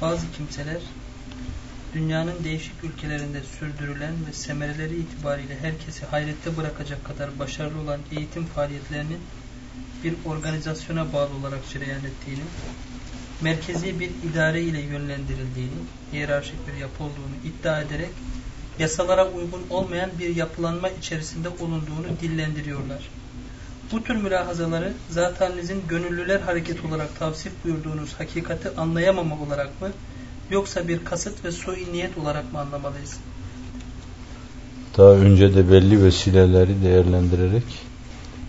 bazı kimseler dünyanın değişik ülkelerinde sürdürülen ve semereleri itibariyle herkesi hayrette bırakacak kadar başarılı olan eğitim faaliyetlerinin bir organizasyona bağlı olarak cereyan ettiğini, merkezi bir idare ile yönlendirildiğini, hiyerarşik bir yapı olduğunu iddia ederek yasalara uygun olmayan bir yapılanma içerisinde bulunduğunu dillendiriyorlar. Bu tür mülahazaları zatenizin gönüllüler hareketi olarak tavsif buyurduğunuz hakikati anlayamama olarak mı yoksa bir kasıt ve sui niyet olarak mı anlamalıyız? Daha önce de belli vesileleri değerlendirerek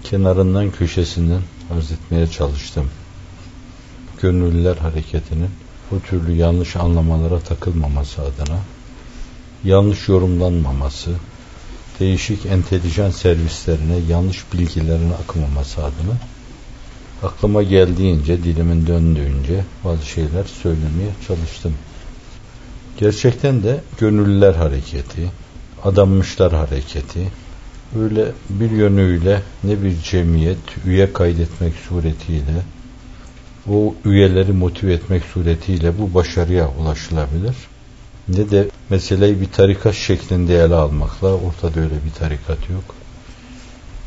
kenarından köşesinden arz etmeye çalıştım. Gönüllüler hareketinin bu türlü yanlış anlamalara takılmaması adına yanlış yorumlanmaması, değişik entelijen servislerine yanlış bilgilerin akmaması adına aklıma geldiğince, dilimin döndüğünce bazı şeyler söylemeye çalıştım. Gerçekten de gönüllüler hareketi, adanmışlar hareketi, öyle bir yönüyle ne bir cemiyet üye kaydetmek suretiyle, o üyeleri motive etmek suretiyle bu başarıya ulaşılabilir ne de meseleyi bir tarikat şeklinde ele almakla ortada öyle bir tarikat yok.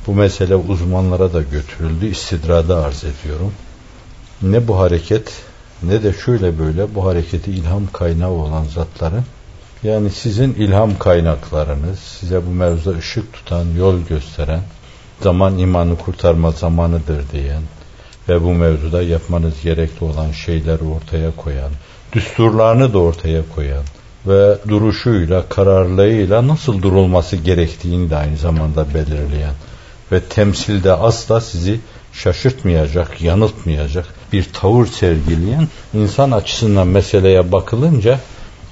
Bu mesele uzmanlara da götürüldü. İstidrada arz ediyorum. Ne bu hareket ne de şöyle böyle bu hareketi ilham kaynağı olan zatların yani sizin ilham kaynaklarınız, size bu mevzuda ışık tutan, yol gösteren, zaman imanı kurtarma zamanıdır diyen ve bu mevzuda yapmanız gerekli olan şeyleri ortaya koyan, düsturlarını da ortaya koyan, ve duruşuyla, kararlılığıyla nasıl durulması gerektiğini de aynı zamanda belirleyen ve temsilde asla sizi şaşırtmayacak, yanıltmayacak bir tavır sergileyen insan açısından meseleye bakılınca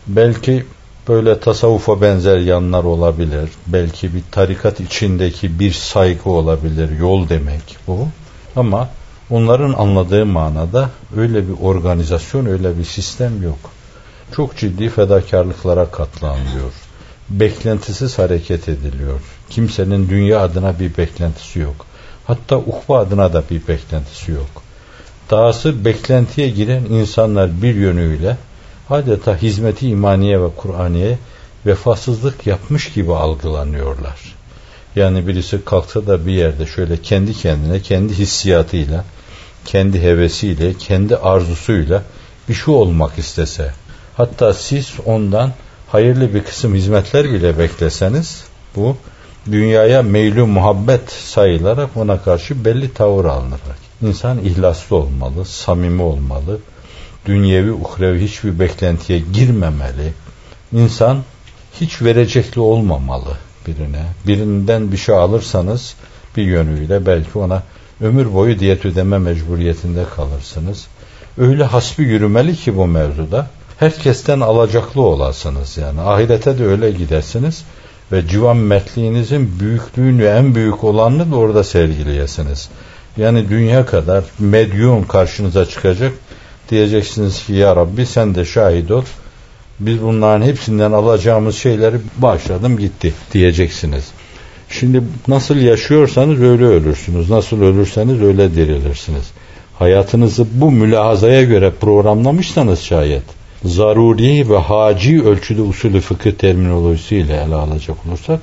belki böyle tasavvufa benzer yanlar olabilir. Belki bir tarikat içindeki bir saygı olabilir. Yol demek bu. Ama onların anladığı manada öyle bir organizasyon, öyle bir sistem yok çok ciddi fedakarlıklara katlanılıyor. Beklentisiz hareket ediliyor. Kimsenin dünya adına bir beklentisi yok. Hatta ukba adına da bir beklentisi yok. Dahası beklentiye giren insanlar bir yönüyle adeta hizmeti imaniye ve Kur'aniye vefasızlık yapmış gibi algılanıyorlar. Yani birisi kalksa da bir yerde şöyle kendi kendine, kendi hissiyatıyla, kendi hevesiyle, kendi arzusuyla bir şey olmak istese, Hatta siz ondan hayırlı bir kısım hizmetler bile bekleseniz bu dünyaya meylü muhabbet sayılarak ona karşı belli tavır alınır. İnsan ihlaslı olmalı, samimi olmalı, dünyevi, uhrevi hiçbir beklentiye girmemeli. İnsan hiç verecekli olmamalı birine. Birinden bir şey alırsanız bir yönüyle belki ona ömür boyu diyet ödeme mecburiyetinde kalırsınız. Öyle hasbi yürümeli ki bu mevzuda herkesten alacaklı olasınız yani. Ahirete de öyle gidersiniz ve civan mertliğinizin büyüklüğünü en büyük olanını da orada sergileyesiniz. Yani dünya kadar medyum karşınıza çıkacak. Diyeceksiniz ki ya Rabbi sen de şahit ol. Biz bunların hepsinden alacağımız şeyleri başladım gitti diyeceksiniz. Şimdi nasıl yaşıyorsanız öyle ölürsünüz. Nasıl ölürseniz öyle dirilirsiniz. Hayatınızı bu mülahazaya göre programlamışsanız şayet zaruri ve haci ölçüde usulü fıkıh terminolojisiyle ele alacak olursak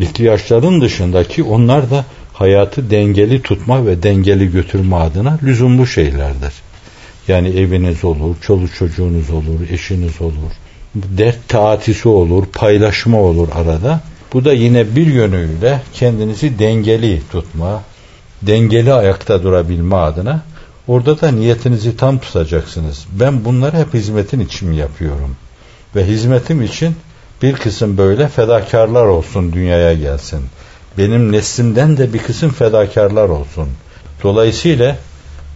ihtiyaçların dışındaki onlar da hayatı dengeli tutma ve dengeli götürme adına lüzumlu şeylerdir. Yani eviniz olur, çoluk çocuğunuz olur, eşiniz olur, dert taatisi olur, paylaşma olur arada. Bu da yine bir yönüyle kendinizi dengeli tutma, dengeli ayakta durabilme adına Orada da niyetinizi tam tutacaksınız. Ben bunları hep hizmetin için yapıyorum. Ve hizmetim için bir kısım böyle fedakarlar olsun dünyaya gelsin. Benim neslimden de bir kısım fedakarlar olsun. Dolayısıyla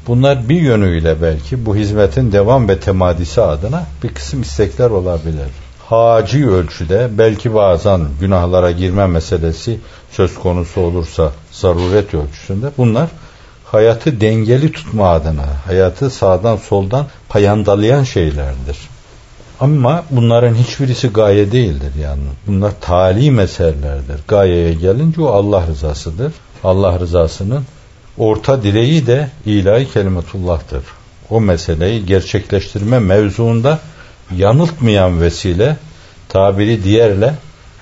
bunlar bir yönüyle belki bu hizmetin devam ve temadisi adına bir kısım istekler olabilir. Haci ölçüde belki bazen günahlara girme meselesi söz konusu olursa zaruret ölçüsünde bunlar hayatı dengeli tutma adına, hayatı sağdan soldan payandalayan şeylerdir. Ama bunların hiçbirisi gaye değildir yani. Bunlar talim eserlerdir. Gayeye gelince o Allah rızasıdır. Allah rızasının orta direği de ilahi kelimetullah'tır. o meseleyi gerçekleştirme mevzuunda yanıltmayan vesile, tabiri diğerle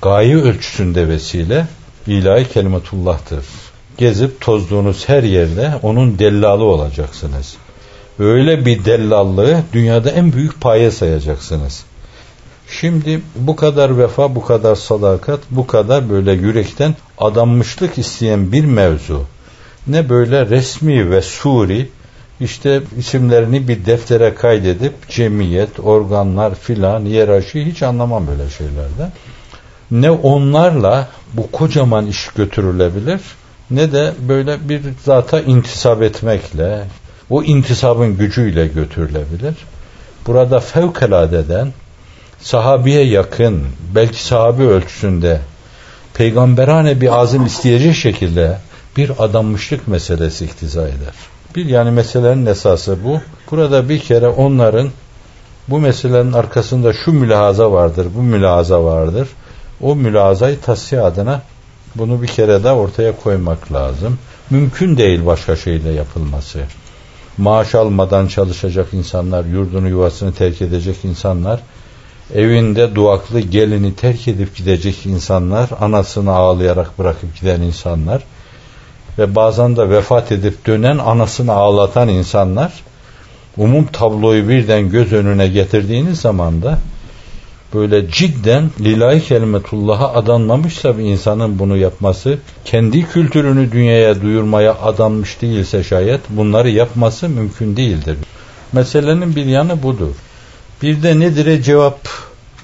gayi ölçüsünde vesile ilahi kelimetullah'tır. Gezip tozduğunuz her yerde onun dellalı olacaksınız. Öyle bir dellallığı dünyada en büyük paye sayacaksınız. Şimdi bu kadar vefa, bu kadar sadakat, bu kadar böyle yürekten adanmışlık isteyen bir mevzu. Ne böyle resmi ve suri işte isimlerini bir deftere kaydedip cemiyet, organlar filan, hiyerarşi hiç anlamam böyle şeylerde. Ne onlarla bu kocaman iş götürülebilir ne de böyle bir zata intisap etmekle, o intisabın gücüyle götürülebilir. Burada fevkaladeden sahabiye yakın, belki sahabi ölçüsünde peygamberane bir azim isteyecek şekilde bir adanmışlık meselesi iktiza eder. Bir yani meselenin esası bu. Burada bir kere onların bu meselenin arkasında şu mülahaza vardır, bu mülahaza vardır. O mülahazayı tasfiye adına bunu bir kere de ortaya koymak lazım. Mümkün değil başka şeyle yapılması. Maaş almadan çalışacak insanlar, yurdunu yuvasını terk edecek insanlar, evinde duaklı gelini terk edip gidecek insanlar, anasını ağlayarak bırakıp giden insanlar ve bazen de vefat edip dönen anasını ağlatan insanlar umum tabloyu birden göz önüne getirdiğiniz zaman da böyle cidden lillahi kelimetullah'a adanmamışsa bir insanın bunu yapması, kendi kültürünü dünyaya duyurmaya adanmış değilse şayet bunları yapması mümkün değildir. Meselenin bir yanı budur. Bir de nedire cevap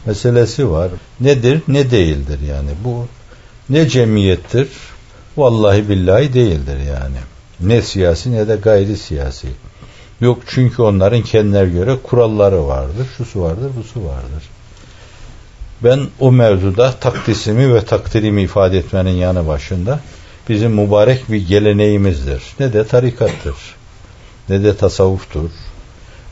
meselesi var. Nedir, ne değildir yani. Bu ne cemiyettir, vallahi billahi değildir yani. Ne siyasi ne de gayri siyasi. Yok çünkü onların kendilerine göre kuralları vardır, şusu vardır, busu vardır. Ben o mevzuda takdisimi ve takdirimi ifade etmenin yanı başında bizim mübarek bir geleneğimizdir. Ne de tarikattır, ne de tasavvuftur.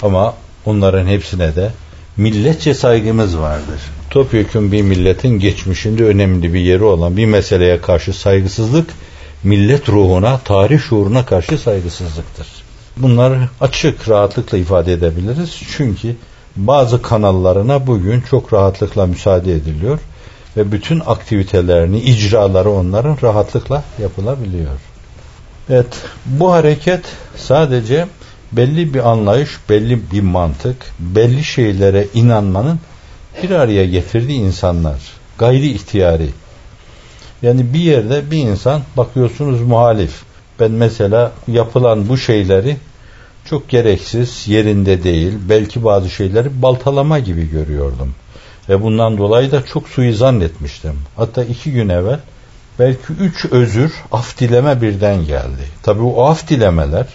Ama onların hepsine de milletçe saygımız vardır. Topyekun bir milletin geçmişinde önemli bir yeri olan bir meseleye karşı saygısızlık, millet ruhuna, tarih şuuruna karşı saygısızlıktır. Bunları açık, rahatlıkla ifade edebiliriz. Çünkü bazı kanallarına bugün çok rahatlıkla müsaade ediliyor ve bütün aktivitelerini, icraları onların rahatlıkla yapılabiliyor. Evet, bu hareket sadece belli bir anlayış, belli bir mantık, belli şeylere inanmanın bir araya getirdiği insanlar. Gayri ihtiyari. Yani bir yerde bir insan bakıyorsunuz muhalif. Ben mesela yapılan bu şeyleri çok gereksiz, yerinde değil, belki bazı şeyleri baltalama gibi görüyordum. Ve bundan dolayı da çok suizan etmiştim. Hatta iki gün evvel belki üç özür, af dileme birden geldi. Tabi o af dilemeler,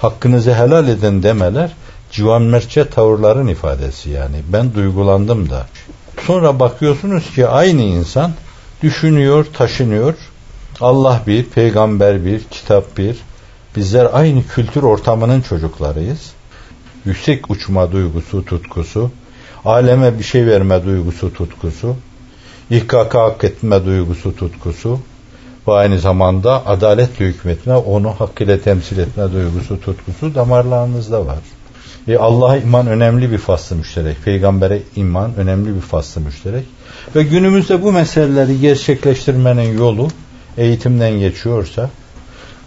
hakkınızı helal edin demeler, civan mertçe tavırların ifadesi yani. Ben duygulandım da. Sonra bakıyorsunuz ki aynı insan düşünüyor, taşınıyor. Allah bir, peygamber bir, kitap bir, Bizler aynı kültür ortamının çocuklarıyız. Yüksek uçma duygusu, tutkusu, aleme bir şey verme duygusu, tutkusu, ihkaka hak etme duygusu, tutkusu ve aynı zamanda adaletle hükmetme, onu hakkıyla temsil etme duygusu, tutkusu damarlarınızda var. E Allah'a iman önemli bir faslı müşterek. Peygambere iman önemli bir faslı müşterek. Ve günümüzde bu meseleleri gerçekleştirmenin yolu eğitimden geçiyorsa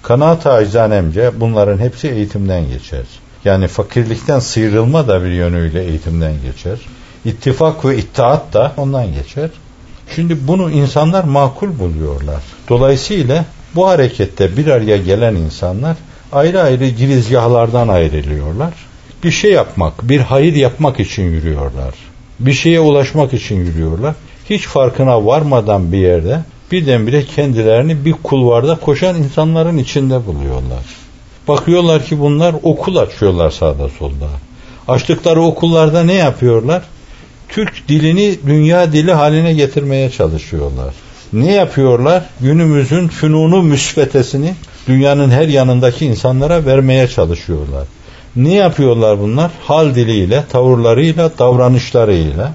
Kanaat acizanemce bunların hepsi eğitimden geçer. Yani fakirlikten sıyrılma da bir yönüyle eğitimden geçer. İttifak ve itaat da ondan geçer. Şimdi bunu insanlar makul buluyorlar. Dolayısıyla bu harekette bir araya gelen insanlar ayrı ayrı girizgahlardan ayrılıyorlar. Bir şey yapmak, bir hayır yapmak için yürüyorlar. Bir şeye ulaşmak için yürüyorlar. Hiç farkına varmadan bir yerde birdenbire kendilerini bir kulvarda koşan insanların içinde buluyorlar. Bakıyorlar ki bunlar okul açıyorlar sağda solda. Açtıkları okullarda ne yapıyorlar? Türk dilini dünya dili haline getirmeye çalışıyorlar. Ne yapıyorlar? Günümüzün fünunu müsbetesini dünyanın her yanındaki insanlara vermeye çalışıyorlar. Ne yapıyorlar bunlar? Hal diliyle, tavırlarıyla, davranışlarıyla.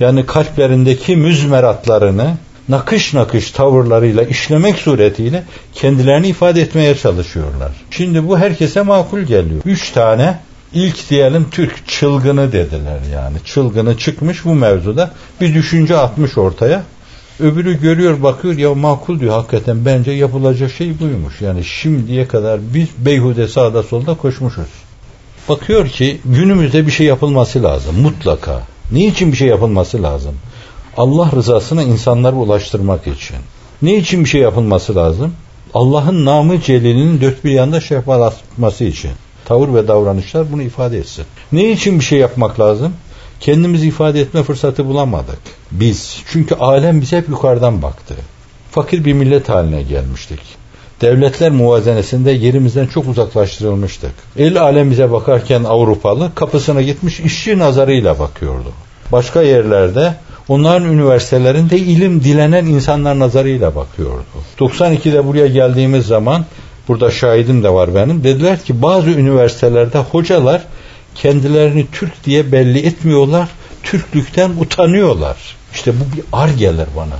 Yani kalplerindeki müzmeratlarını nakış nakış tavırlarıyla işlemek suretiyle kendilerini ifade etmeye çalışıyorlar. Şimdi bu herkese makul geliyor. Üç tane İlk diyelim Türk çılgını dediler yani. Çılgını çıkmış bu mevzuda. Bir düşünce atmış ortaya. Öbürü görüyor bakıyor ya makul diyor hakikaten bence yapılacak şey buymuş. Yani şimdiye kadar biz beyhude sağda solda koşmuşuz. Bakıyor ki günümüzde bir şey yapılması lazım mutlaka. Niçin bir şey yapılması lazım? Allah rızasına insanları ulaştırmak için. Ne için bir şey yapılması lazım? Allah'ın namı celilinin dört bir yanda şefaatması için. Tavır ve davranışlar bunu ifade etsin. Ne için bir şey yapmak lazım? Kendimizi ifade etme fırsatı bulamadık. Biz. Çünkü alem bize hep yukarıdan baktı. Fakir bir millet haline gelmiştik. Devletler muvazenesinde yerimizden çok uzaklaştırılmıştık. El alem bize bakarken Avrupalı kapısına gitmiş işçi nazarıyla bakıyordu. Başka yerlerde onların üniversitelerinde ilim dilenen insanlar nazarıyla bakıyordu. 92'de buraya geldiğimiz zaman burada şahidim de var benim. Dediler ki bazı üniversitelerde hocalar kendilerini Türk diye belli etmiyorlar. Türklükten utanıyorlar. İşte bu bir ar gelir bana.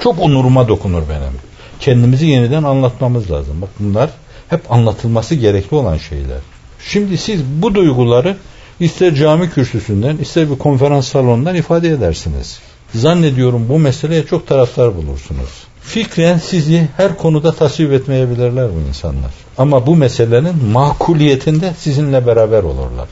Çok onuruma dokunur benim. Kendimizi yeniden anlatmamız lazım. Bak bunlar hep anlatılması gerekli olan şeyler. Şimdi siz bu duyguları ister cami kürsüsünden ister bir konferans salonundan ifade edersiniz. Zannediyorum bu meseleye çok taraftar bulursunuz. Fikren sizi her konuda tasvip etmeyebilirler bu insanlar. Ama bu meselenin makuliyetinde sizinle beraber olurlar.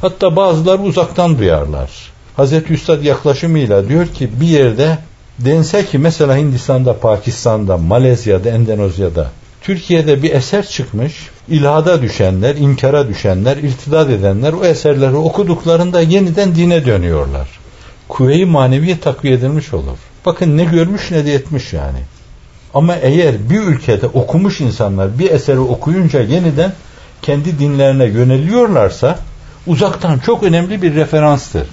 Hatta bazıları uzaktan duyarlar. Hazreti Üstad yaklaşımıyla diyor ki bir yerde dense ki mesela Hindistan'da, Pakistan'da, Malezya'da, Endonezya'da Türkiye'de bir eser çıkmış. İlhada düşenler, inkara düşenler, irtidat edenler o eserleri okuduklarında yeniden dine dönüyorlar. Kuvve-i maneviye takviye edilmiş olur. Bakın ne görmüş ne de etmiş yani. Ama eğer bir ülkede okumuş insanlar bir eseri okuyunca yeniden kendi dinlerine yöneliyorlarsa uzaktan çok önemli bir referanstır.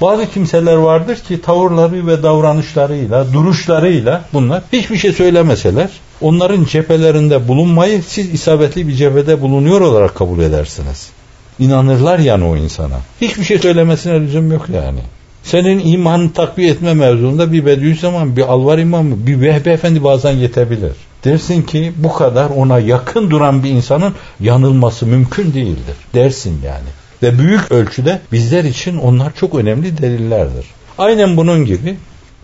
Bazı kimseler vardır ki tavırları ve davranışlarıyla, duruşlarıyla bunlar hiçbir şey söylemeseler onların cephelerinde bulunmayı siz isabetli bir cephede bulunuyor olarak kabul edersiniz. İnanırlar yani o insana. Hiçbir şey söylemesine lüzum yok yani. Senin imanı takviye etme mevzunda bir Bediüzzaman, bir Alvar İmamı, bir Vehbi Efendi bazen yetebilir. Dersin ki bu kadar ona yakın duran bir insanın yanılması mümkün değildir. Dersin yani. Ve büyük ölçüde bizler için onlar çok önemli delillerdir. Aynen bunun gibi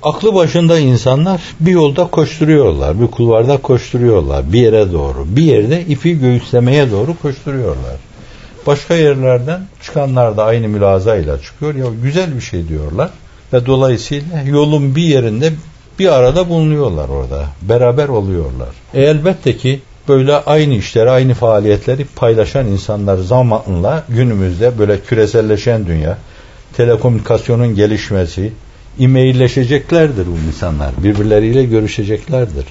aklı başında insanlar bir yolda koşturuyorlar, bir kulvarda koşturuyorlar, bir yere doğru, bir yerde ipi göğüslemeye doğru koşturuyorlar. Başka yerlerden çıkanlar da aynı mülazayla çıkıyor. Ya güzel bir şey diyorlar ve dolayısıyla yolun bir yerinde bir arada bulunuyorlar orada. Beraber oluyorlar. E elbette ki böyle aynı işleri, aynı faaliyetleri paylaşan insanlar zamanla günümüzde böyle küreselleşen dünya, telekomünikasyonun gelişmesi, e-mailleşeceklerdir bu insanlar. Birbirleriyle görüşeceklerdir.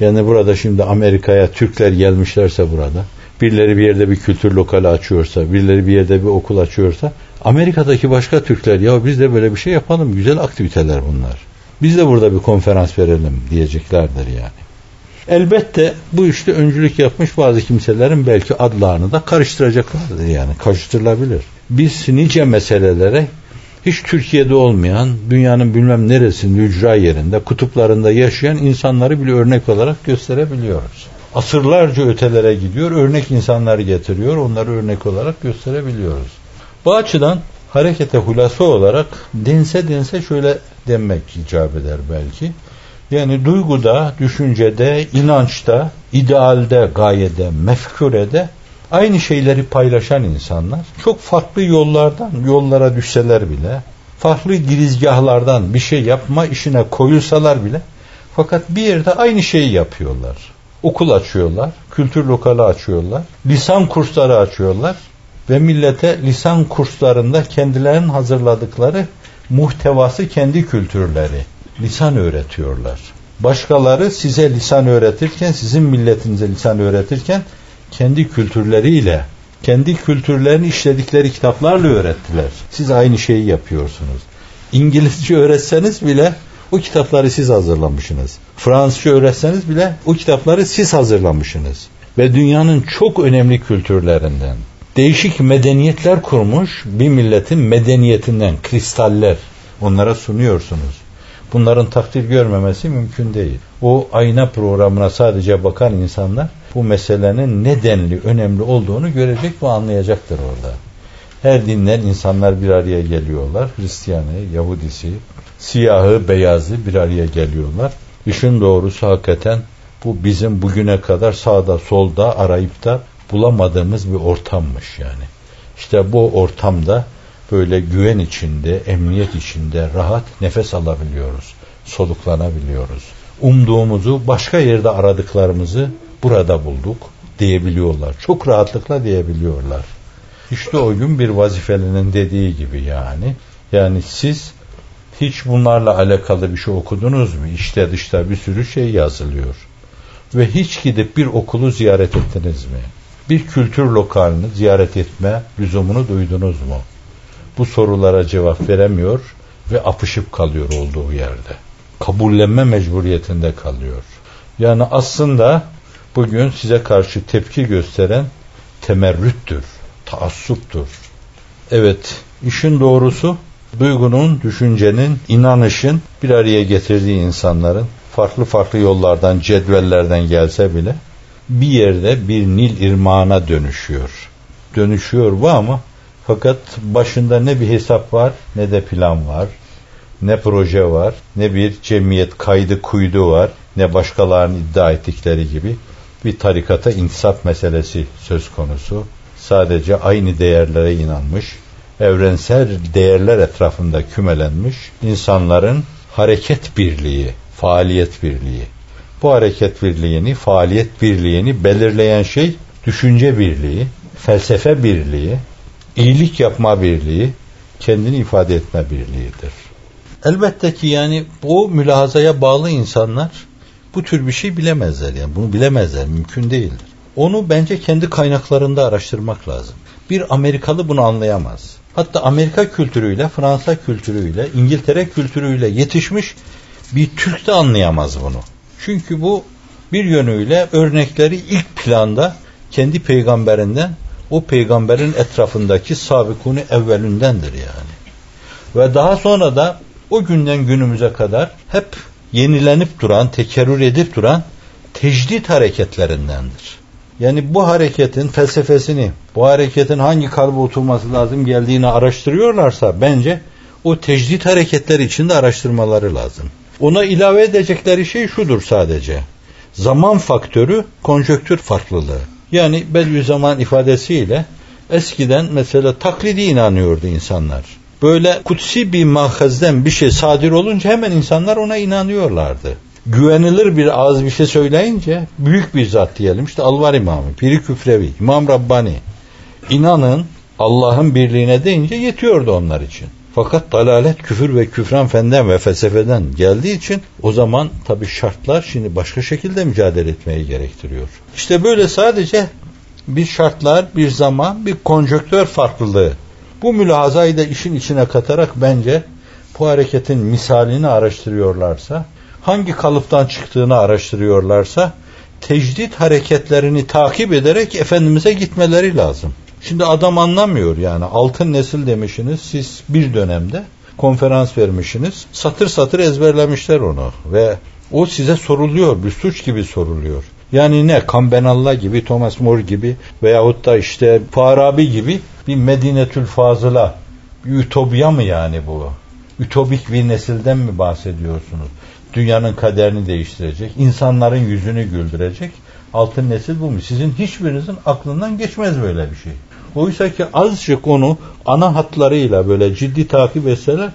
Yani burada şimdi Amerika'ya Türkler gelmişlerse burada, birileri bir yerde bir kültür lokali açıyorsa, birileri bir yerde bir okul açıyorsa, Amerika'daki başka Türkler ya biz de böyle bir şey yapalım, güzel aktiviteler bunlar. Biz de burada bir konferans verelim diyeceklerdir yani. Elbette bu işte öncülük yapmış bazı kimselerin belki adlarını da karıştıracaklardır yani karıştırılabilir. Biz nice meselelere hiç Türkiye'de olmayan, dünyanın bilmem neresinde, ücra yerinde, kutuplarında yaşayan insanları bile örnek olarak gösterebiliyoruz. Asırlarca ötelere gidiyor, örnek insanlar getiriyor, onları örnek olarak gösterebiliyoruz. Bu açıdan harekete hulasa olarak dense dense şöyle demek icap eder belki. Yani duyguda, düşüncede, inançta, idealde, gayede, mefkurede aynı şeyleri paylaşan insanlar çok farklı yollardan yollara düşseler bile farklı girizgahlardan bir şey yapma işine koyulsalar bile fakat bir yerde aynı şeyi yapıyorlar. Okul açıyorlar, kültür lokali açıyorlar, lisan kursları açıyorlar ve millete lisan kurslarında kendilerinin hazırladıkları muhtevası kendi kültürleri lisan öğretiyorlar. Başkaları size lisan öğretirken, sizin milletinize lisan öğretirken kendi kültürleriyle, kendi kültürlerini işledikleri kitaplarla öğrettiler. Siz aynı şeyi yapıyorsunuz. İngilizce öğretseniz bile o kitapları siz hazırlamışsınız. Fransızca öğretseniz bile o kitapları siz hazırlamışsınız. Ve dünyanın çok önemli kültürlerinden değişik medeniyetler kurmuş bir milletin medeniyetinden kristaller onlara sunuyorsunuz bunların takdir görmemesi mümkün değil. O ayna programına sadece bakan insanlar bu meselenin nedenli önemli olduğunu görecek ve anlayacaktır orada. Her dinden insanlar bir araya geliyorlar. Hristiyanı, Yahudisi, siyahı, beyazı bir araya geliyorlar. İşin doğrusu hakikaten bu bizim bugüne kadar sağda solda arayıp da bulamadığımız bir ortammış yani. İşte bu ortamda böyle güven içinde, emniyet içinde rahat nefes alabiliyoruz, soluklanabiliyoruz. Umduğumuzu, başka yerde aradıklarımızı burada bulduk diyebiliyorlar. Çok rahatlıkla diyebiliyorlar. İşte o gün bir vazifelinin dediği gibi yani. Yani siz hiç bunlarla alakalı bir şey okudunuz mu? İşte dışta bir sürü şey yazılıyor. Ve hiç gidip bir okulu ziyaret ettiniz mi? Bir kültür lokalini ziyaret etme lüzumunu duydunuz mu? Bu sorulara cevap veremiyor ve apışıp kalıyor olduğu yerde. Kabullenme mecburiyetinde kalıyor. Yani aslında bugün size karşı tepki gösteren temerrüttür, taassuptur. Evet, işin doğrusu duygunun, düşüncenin, inanışın bir araya getirdiği insanların farklı farklı yollardan, cedvellerden gelse bile bir yerde bir Nil irmağına dönüşüyor. Dönüşüyor bu ama fakat başında ne bir hesap var ne de plan var. Ne proje var, ne bir cemiyet kaydı kuydu var, ne başkalarının iddia ettikleri gibi bir tarikata intisap meselesi söz konusu. Sadece aynı değerlere inanmış, evrensel değerler etrafında kümelenmiş insanların hareket birliği, faaliyet birliği. Bu hareket birliğini, faaliyet birliğini belirleyen şey düşünce birliği, felsefe birliği, iyilik yapma birliği, kendini ifade etme birliğidir. Elbette ki yani bu mülahazaya bağlı insanlar bu tür bir şey bilemezler yani bunu bilemezler mümkün değildir. Onu bence kendi kaynaklarında araştırmak lazım. Bir Amerikalı bunu anlayamaz. Hatta Amerika kültürüyle, Fransa kültürüyle, İngiltere kültürüyle yetişmiş bir Türk de anlayamaz bunu. Çünkü bu bir yönüyle örnekleri ilk planda kendi peygamberinden o peygamberin etrafındaki sabikunu evvelündendir yani. Ve daha sonra da o günden günümüze kadar hep yenilenip duran, tekerrür edip duran tecdit hareketlerindendir. Yani bu hareketin felsefesini, bu hareketin hangi kalbe oturması lazım geldiğini araştırıyorlarsa bence o tecdit hareketleri içinde araştırmaları lazım. Ona ilave edecekleri şey şudur sadece. Zaman faktörü, konjöktür farklılığı. Yani Bediüzzaman ifadesiyle eskiden mesela taklidi inanıyordu insanlar. Böyle kutsi bir mahazden bir şey sadir olunca hemen insanlar ona inanıyorlardı. Güvenilir bir ağız bir şey söyleyince büyük bir zat diyelim işte Alvar İmamı, Piri Küfrevi, İmam Rabbani. İnanın Allah'ın birliğine deyince yetiyordu onlar için. Fakat dalalet küfür ve küfran fenden ve felsefeden geldiği için o zaman tabi şartlar şimdi başka şekilde mücadele etmeyi gerektiriyor. İşte böyle sadece bir şartlar, bir zaman, bir konjöktör farklılığı. Bu mülahazayı da işin içine katarak bence bu hareketin misalini araştırıyorlarsa, hangi kalıptan çıktığını araştırıyorlarsa, tecdit hareketlerini takip ederek Efendimiz'e gitmeleri lazım. Şimdi adam anlamıyor yani altın nesil demişsiniz siz bir dönemde konferans vermişsiniz satır satır ezberlemişler onu ve o size soruluyor bir suç gibi soruluyor. Yani ne Kambenalla gibi Thomas More gibi veyahut da işte Farabi gibi bir Medinetül Fazıla bir ütopya mı yani bu? Ütopik bir nesilden mi bahsediyorsunuz? Dünyanın kaderini değiştirecek, insanların yüzünü güldürecek altın nesil bu mu? Sizin hiçbirinizin aklından geçmez böyle bir şey. Oysa ki azıcık onu ana hatlarıyla böyle ciddi takip etseler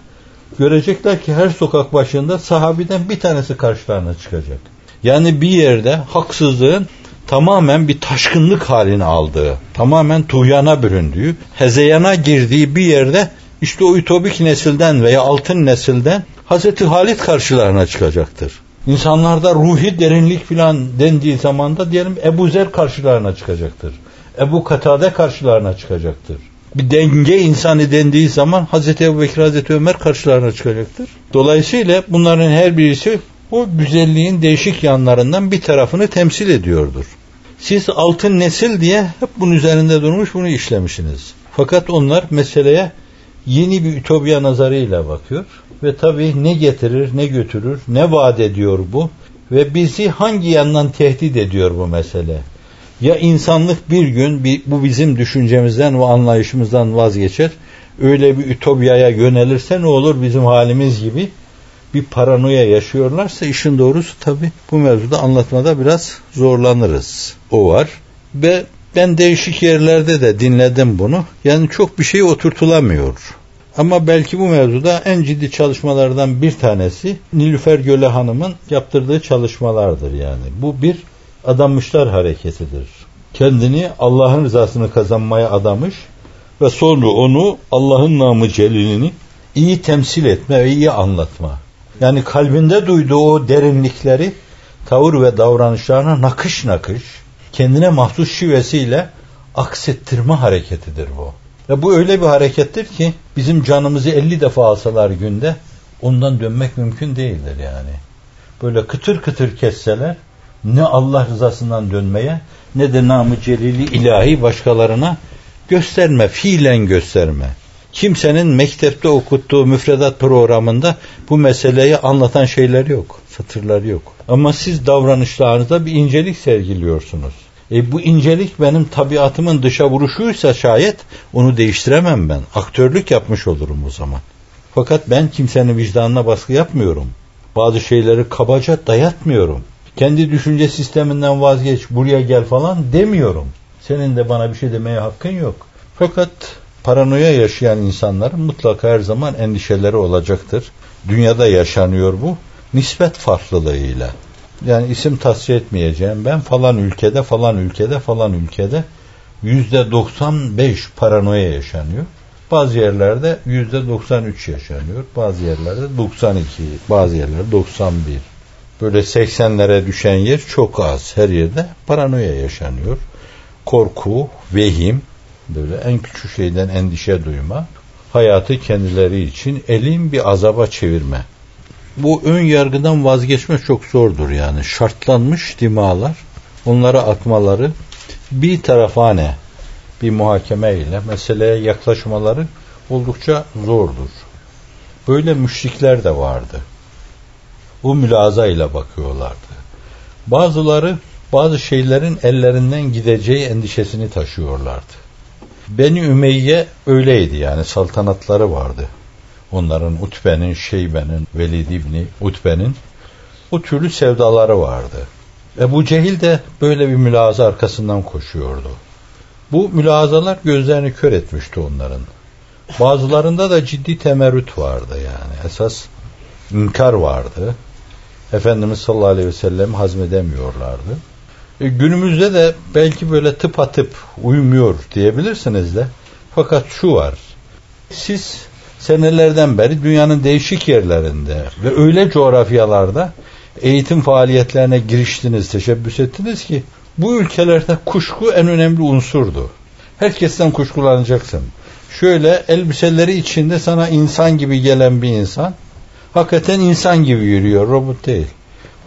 görecekler ki her sokak başında sahabiden bir tanesi karşılarına çıkacak. Yani bir yerde haksızlığın tamamen bir taşkınlık halini aldığı, tamamen tuğyana büründüğü, hezeyana girdiği bir yerde işte o ütopik nesilden veya altın nesilden Hazreti Halit karşılarına çıkacaktır. İnsanlarda ruhi derinlik filan dendiği zaman da diyelim Ebu Zer karşılarına çıkacaktır. Ebu Katade karşılarına çıkacaktır. Bir denge insanı dendiği zaman Hazreti Ebu Bekir, Hazreti Ömer karşılarına çıkacaktır. Dolayısıyla bunların her birisi o güzelliğin değişik yanlarından bir tarafını temsil ediyordur. Siz altın nesil diye hep bunun üzerinde durmuş bunu işlemişsiniz. Fakat onlar meseleye yeni bir ütopya nazarıyla bakıyor ve tabii ne getirir, ne götürür, ne vaat ediyor bu ve bizi hangi yandan tehdit ediyor bu mesele? Ya insanlık bir gün bu bizim düşüncemizden ve anlayışımızdan vazgeçer. Öyle bir ütopyaya yönelirse ne olur bizim halimiz gibi bir paranoya yaşıyorlarsa işin doğrusu tabi bu mevzuda anlatmada biraz zorlanırız. O var. Ve ben değişik yerlerde de dinledim bunu. Yani çok bir şey oturtulamıyor. Ama belki bu mevzuda en ciddi çalışmalardan bir tanesi Nilüfer Göle Hanım'ın yaptırdığı çalışmalardır yani. Bu bir adanmışlar hareketidir. Kendini Allah'ın rızasını kazanmaya adamış ve sonra onu Allah'ın namı celilini iyi temsil etme ve iyi anlatma. Yani kalbinde duyduğu o derinlikleri tavır ve davranışlarına nakış nakış kendine mahsus şivesiyle aksettirme hareketidir bu. Ve bu öyle bir harekettir ki bizim canımızı 50 defa alsalar günde ondan dönmek mümkün değildir yani. Böyle kıtır kıtır kesseler ne Allah rızasından dönmeye ne de namı celili ilahi başkalarına gösterme, fiilen gösterme. Kimsenin mektepte okuttuğu müfredat programında bu meseleyi anlatan şeyler yok, satırlar yok. Ama siz davranışlarınızda bir incelik sergiliyorsunuz. E bu incelik benim tabiatımın dışa vuruşuysa şayet onu değiştiremem ben. Aktörlük yapmış olurum o zaman. Fakat ben kimsenin vicdanına baskı yapmıyorum. Bazı şeyleri kabaca dayatmıyorum. Kendi düşünce sisteminden vazgeç, buraya gel falan demiyorum. Senin de bana bir şey demeye hakkın yok. Fakat paranoya yaşayan insanların mutlaka her zaman endişeleri olacaktır. Dünyada yaşanıyor bu. Nispet farklılığıyla. Yani isim tasfiye etmeyeceğim. Ben falan ülkede, falan ülkede, falan ülkede yüzde 95 paranoya yaşanıyor. Bazı yerlerde yüzde 93 yaşanıyor. Bazı yerlerde 92, bazı yerlerde 91. Böyle 80'lere düşen yer çok az. Her yerde paranoya yaşanıyor. Korku, vehim, böyle en küçük şeyden endişe duyma, hayatı kendileri için elin bir azaba çevirme. Bu ön yargıdan vazgeçme çok zordur yani. Şartlanmış dimalar, onlara atmaları bir tarafane bir muhakeme ile meseleye yaklaşmaları oldukça zordur. Böyle müşrikler de vardı. Bu mülaza ile bakıyorlardı. Bazıları bazı şeylerin ellerinden gideceği endişesini taşıyorlardı. Beni Ümeyye öyleydi yani saltanatları vardı. Onların Utbe'nin, Şeybe'nin, Velid İbni Utbe'nin bu türlü sevdaları vardı. Ebu Cehil de böyle bir mülaza arkasından koşuyordu. Bu mülazalar gözlerini kör etmişti onların. Bazılarında da ciddi temerrüt vardı yani. Esas inkar vardı. Efendimiz sallallahu aleyhi ve sellem hazmedemiyorlardı. E, günümüzde de belki böyle tıp atıp uymuyor diyebilirsiniz de. Fakat şu var. Siz senelerden beri dünyanın değişik yerlerinde ve öyle coğrafyalarda eğitim faaliyetlerine giriştiniz, teşebbüs ettiniz ki bu ülkelerde kuşku en önemli unsurdu. Herkesten kuşkulanacaksın. Şöyle elbiseleri içinde sana insan gibi gelen bir insan hakikaten insan gibi yürüyor, robot değil.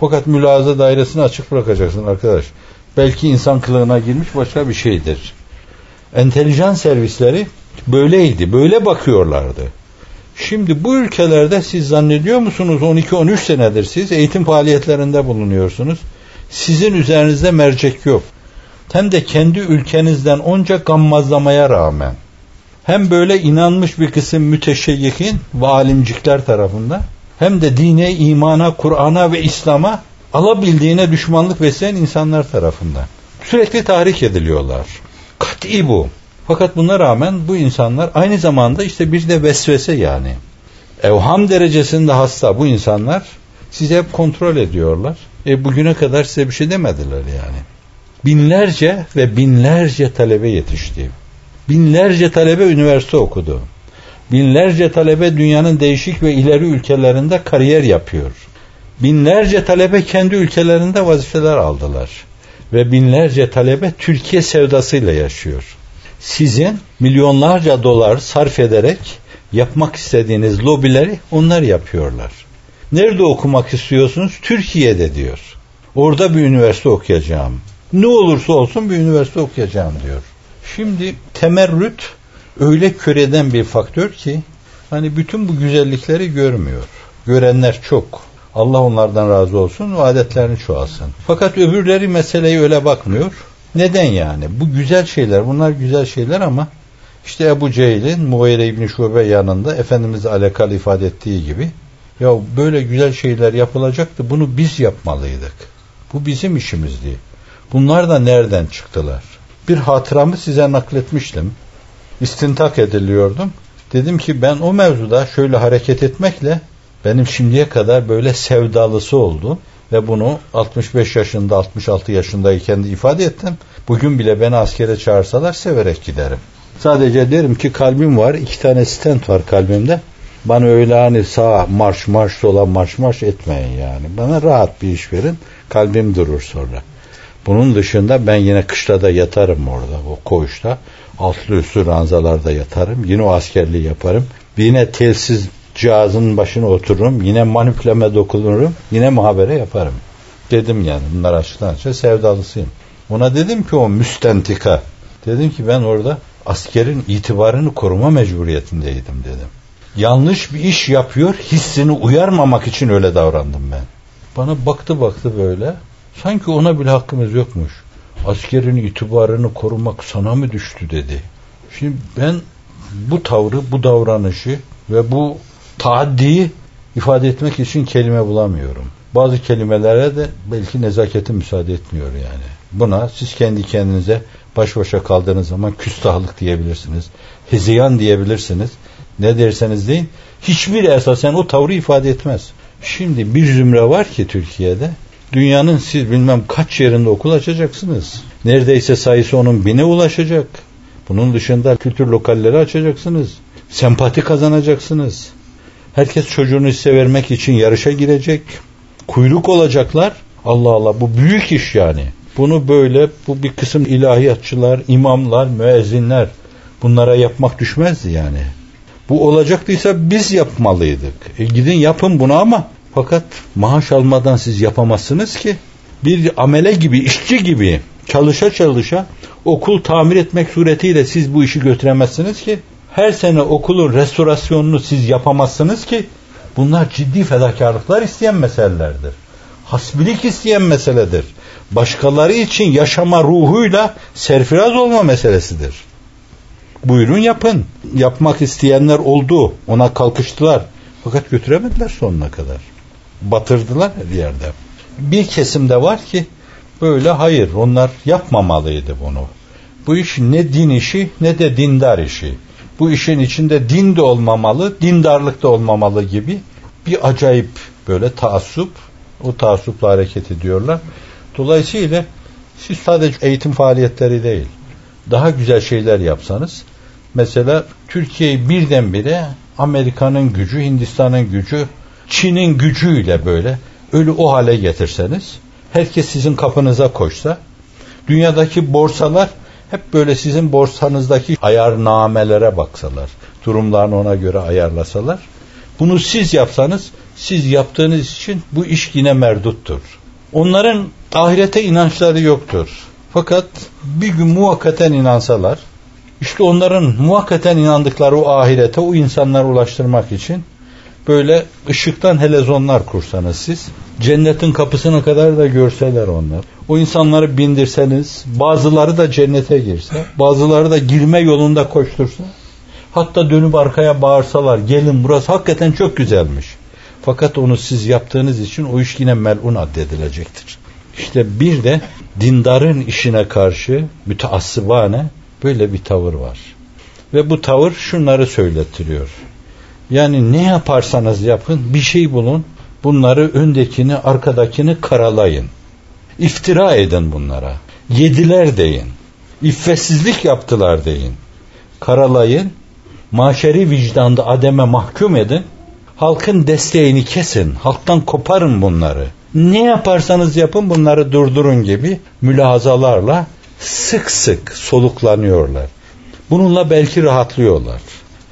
Fakat mülaza dairesini açık bırakacaksın arkadaş. Belki insan kılığına girmiş başka bir şeydir. Entelijans servisleri böyleydi, böyle bakıyorlardı. Şimdi bu ülkelerde siz zannediyor musunuz 12-13 senedir siz eğitim faaliyetlerinde bulunuyorsunuz. Sizin üzerinizde mercek yok. Hem de kendi ülkenizden onca gammazlamaya rağmen hem böyle inanmış bir kısım müteşeyyihin ve alimcikler tarafından hem de dine, imana, Kur'an'a ve İslam'a alabildiğine düşmanlık besleyen insanlar tarafından. Sürekli tahrik ediliyorlar. Kat'i bu. Fakat buna rağmen bu insanlar aynı zamanda işte bir de vesvese yani. Evham derecesinde hasta bu insanlar sizi hep kontrol ediyorlar. E bugüne kadar size bir şey demediler yani. Binlerce ve binlerce talebe yetişti. Binlerce talebe üniversite okudu. Binlerce talebe dünyanın değişik ve ileri ülkelerinde kariyer yapıyor. Binlerce talebe kendi ülkelerinde vazifeler aldılar. Ve binlerce talebe Türkiye sevdasıyla yaşıyor. Sizin milyonlarca dolar sarf ederek yapmak istediğiniz lobileri onlar yapıyorlar. Nerede okumak istiyorsunuz? Türkiye'de diyor. Orada bir üniversite okuyacağım. Ne olursa olsun bir üniversite okuyacağım diyor. Şimdi temerrüt öyle köreden bir faktör ki hani bütün bu güzellikleri görmüyor. Görenler çok. Allah onlardan razı olsun ve adetlerini çoğalsın. Fakat öbürleri meseleye öyle bakmıyor. Neden yani? Bu güzel şeyler, bunlar güzel şeyler ama işte Ebu Cehil'in Muayre İbni Şube yanında Efendimiz'e alakalı ifade ettiği gibi ya böyle güzel şeyler yapılacaktı bunu biz yapmalıydık. Bu bizim işimizdi. Bunlar da nereden çıktılar? Bir hatıramı size nakletmiştim. İstintak ediliyordum. Dedim ki ben o mevzuda şöyle hareket etmekle benim şimdiye kadar böyle sevdalısı oldu ve bunu 65 yaşında 66 yaşındayken de ifade ettim. Bugün bile beni askere çağırsalar severek giderim. Sadece derim ki kalbim var iki tane stent var kalbimde. Bana öyle hani sağ marş marş sola marş marş etmeyin yani. Bana rahat bir iş verin. Kalbim durur sonra. Bunun dışında ben yine kışlada yatarım orada o koğuşta. Altlı üstü ranzalarda yatarım. Yine o askerliği yaparım. Yine telsiz cihazın başına otururum. Yine manipüleme dokunurum. Yine muhabere yaparım. Dedim yani bunlar açıktan açık sevdalısıyım. Ona dedim ki o müstentika. Dedim ki ben orada askerin itibarını koruma mecburiyetindeydim dedim. Yanlış bir iş yapıyor hissini uyarmamak için öyle davrandım ben. Bana baktı baktı böyle. Sanki ona bile hakkımız yokmuş. Askerin itibarını korumak sana mı düştü dedi. Şimdi ben bu tavrı, bu davranışı ve bu taaddiyi ifade etmek için kelime bulamıyorum. Bazı kelimelere de belki nezaketin müsaade etmiyor yani. Buna siz kendi kendinize baş başa kaldığınız zaman küstahlık diyebilirsiniz. Hezeyan diyebilirsiniz. Ne derseniz deyin. Hiçbir esasen o tavrı ifade etmez. Şimdi bir zümre var ki Türkiye'de dünyanın siz bilmem kaç yerinde okul açacaksınız. Neredeyse sayısı onun bine ulaşacak. Bunun dışında kültür lokalleri açacaksınız. Sempati kazanacaksınız. Herkes çocuğunu hisse vermek için yarışa girecek. Kuyruk olacaklar. Allah Allah bu büyük iş yani. Bunu böyle bu bir kısım ilahiyatçılar, imamlar, müezzinler bunlara yapmak düşmezdi yani. Bu olacaktıysa biz yapmalıydık. E gidin yapın bunu ama fakat maaş almadan siz yapamazsınız ki. Bir amele gibi, işçi gibi çalışa çalışa okul tamir etmek suretiyle siz bu işi götüremezsiniz ki. Her sene okulun restorasyonunu siz yapamazsınız ki. Bunlar ciddi fedakarlıklar isteyen meselelerdir. Hasbilik isteyen meseledir. Başkaları için yaşama ruhuyla serfiraz olma meselesidir. Buyurun yapın. Yapmak isteyenler oldu. Ona kalkıştılar. Fakat götüremediler sonuna kadar. Batırdılar her yerde. Bir kesimde var ki böyle hayır onlar yapmamalıydı bunu. Bu iş ne din işi ne de dindar işi. Bu işin içinde din de olmamalı, dindarlık da olmamalı gibi bir acayip böyle taassup, o taassupla hareket ediyorlar. Dolayısıyla siz sadece eğitim faaliyetleri değil, daha güzel şeyler yapsanız, mesela Türkiye'yi birdenbire Amerika'nın gücü, Hindistan'ın gücü, Çin'in gücüyle böyle ölü o hale getirseniz, herkes sizin kapınıza koşsa, dünyadaki borsalar hep böyle sizin borsanızdaki ayarnamelere baksalar, durumlarını ona göre ayarlasalar, bunu siz yapsanız, siz yaptığınız için bu iş yine merduttur. Onların ahirete inançları yoktur. Fakat bir gün muhakkaten inansalar, işte onların muhakkaten inandıkları o ahirete o insanlara ulaştırmak için böyle ışıktan helezonlar kursanız siz, cennetin kapısına kadar da görseler onlar. O insanları bindirseniz, bazıları da cennete girse, bazıları da girme yolunda koştursa, hatta dönüp arkaya bağırsalar, gelin burası hakikaten çok güzelmiş. Fakat onu siz yaptığınız için o iş yine melun addedilecektir. İşte bir de dindarın işine karşı müteassıbane böyle bir tavır var. Ve bu tavır şunları söylettiriyor. Yani ne yaparsanız yapın bir şey bulun. Bunları öndekini arkadakini karalayın. İftira edin bunlara. Yediler deyin. İffetsizlik yaptılar deyin. Karalayın. Maşeri vicdanda ademe mahkum edin. Halkın desteğini kesin. Halktan koparın bunları. Ne yaparsanız yapın bunları durdurun gibi mülahazalarla sık sık soluklanıyorlar. Bununla belki rahatlıyorlar.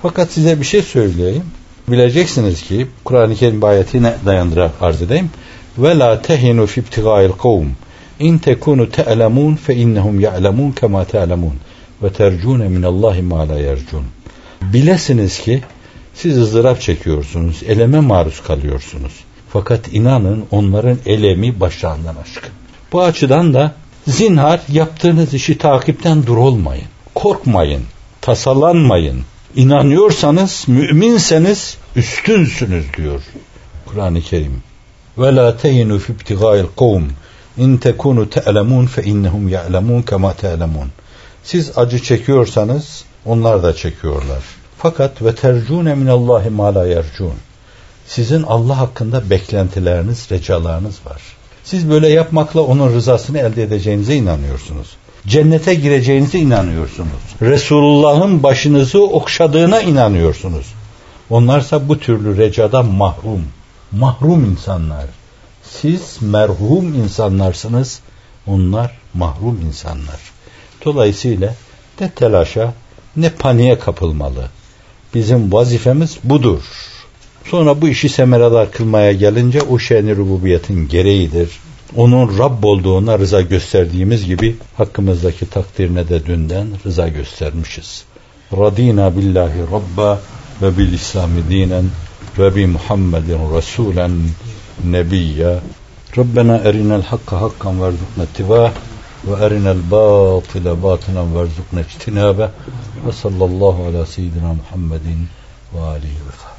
Fakat size bir şey söyleyeyim. Bileceksiniz ki Kur'an-ı Kerim ayetine dayandırarak arz edeyim. Ve la tehinu fi ibtiga'il kavm. İn tekunu te'lemun fe innehum ya'lemun kema te'lemun. Ve tercune minallahi ma la yercun. Bilesiniz ki siz ızdırap çekiyorsunuz, eleme maruz kalıyorsunuz. Fakat inanın onların elemi başlarından aşkın. Bu açıdan da Zinhar yaptığınız işi takipten dur olmayın. Korkmayın, tasalanmayın. İnanıyorsanız, müminseniz üstünsünüz diyor Kur'an-ı Kerim. Ve la teyinu fi ibtigâil kavm in tekunu te'lemun fe innehum ya'lemun kema te'lemun. Siz acı çekiyorsanız onlar da çekiyorlar. Fakat ve tercune minallahi ma la yercun. Sizin Allah hakkında beklentileriniz, recalarınız var. Siz böyle yapmakla onun rızasını elde edeceğinize inanıyorsunuz. Cennete gireceğinize inanıyorsunuz. Resulullah'ın başınızı okşadığına inanıyorsunuz. Onlarsa bu türlü recadan mahrum. Mahrum insanlar. Siz merhum insanlarsınız. Onlar mahrum insanlar. Dolayısıyla ne telaşa ne paniğe kapılmalı. Bizim vazifemiz budur. Sonra bu işi semeradar kılmaya gelince o şen rububiyetin gereğidir. Onun Rabb olduğuna rıza gösterdiğimiz gibi hakkımızdaki takdirine de dünden rıza göstermişiz. Radina billahi rabba ve bil İslami dinen وبمحمد رسولا نبيا. ربنا أرنا الحق حقا وارزقنا اتباعه وأرنا الباطل باطلا وارزقنا اجتنابه وصلى الله على سيدنا محمد وآله وصحبه.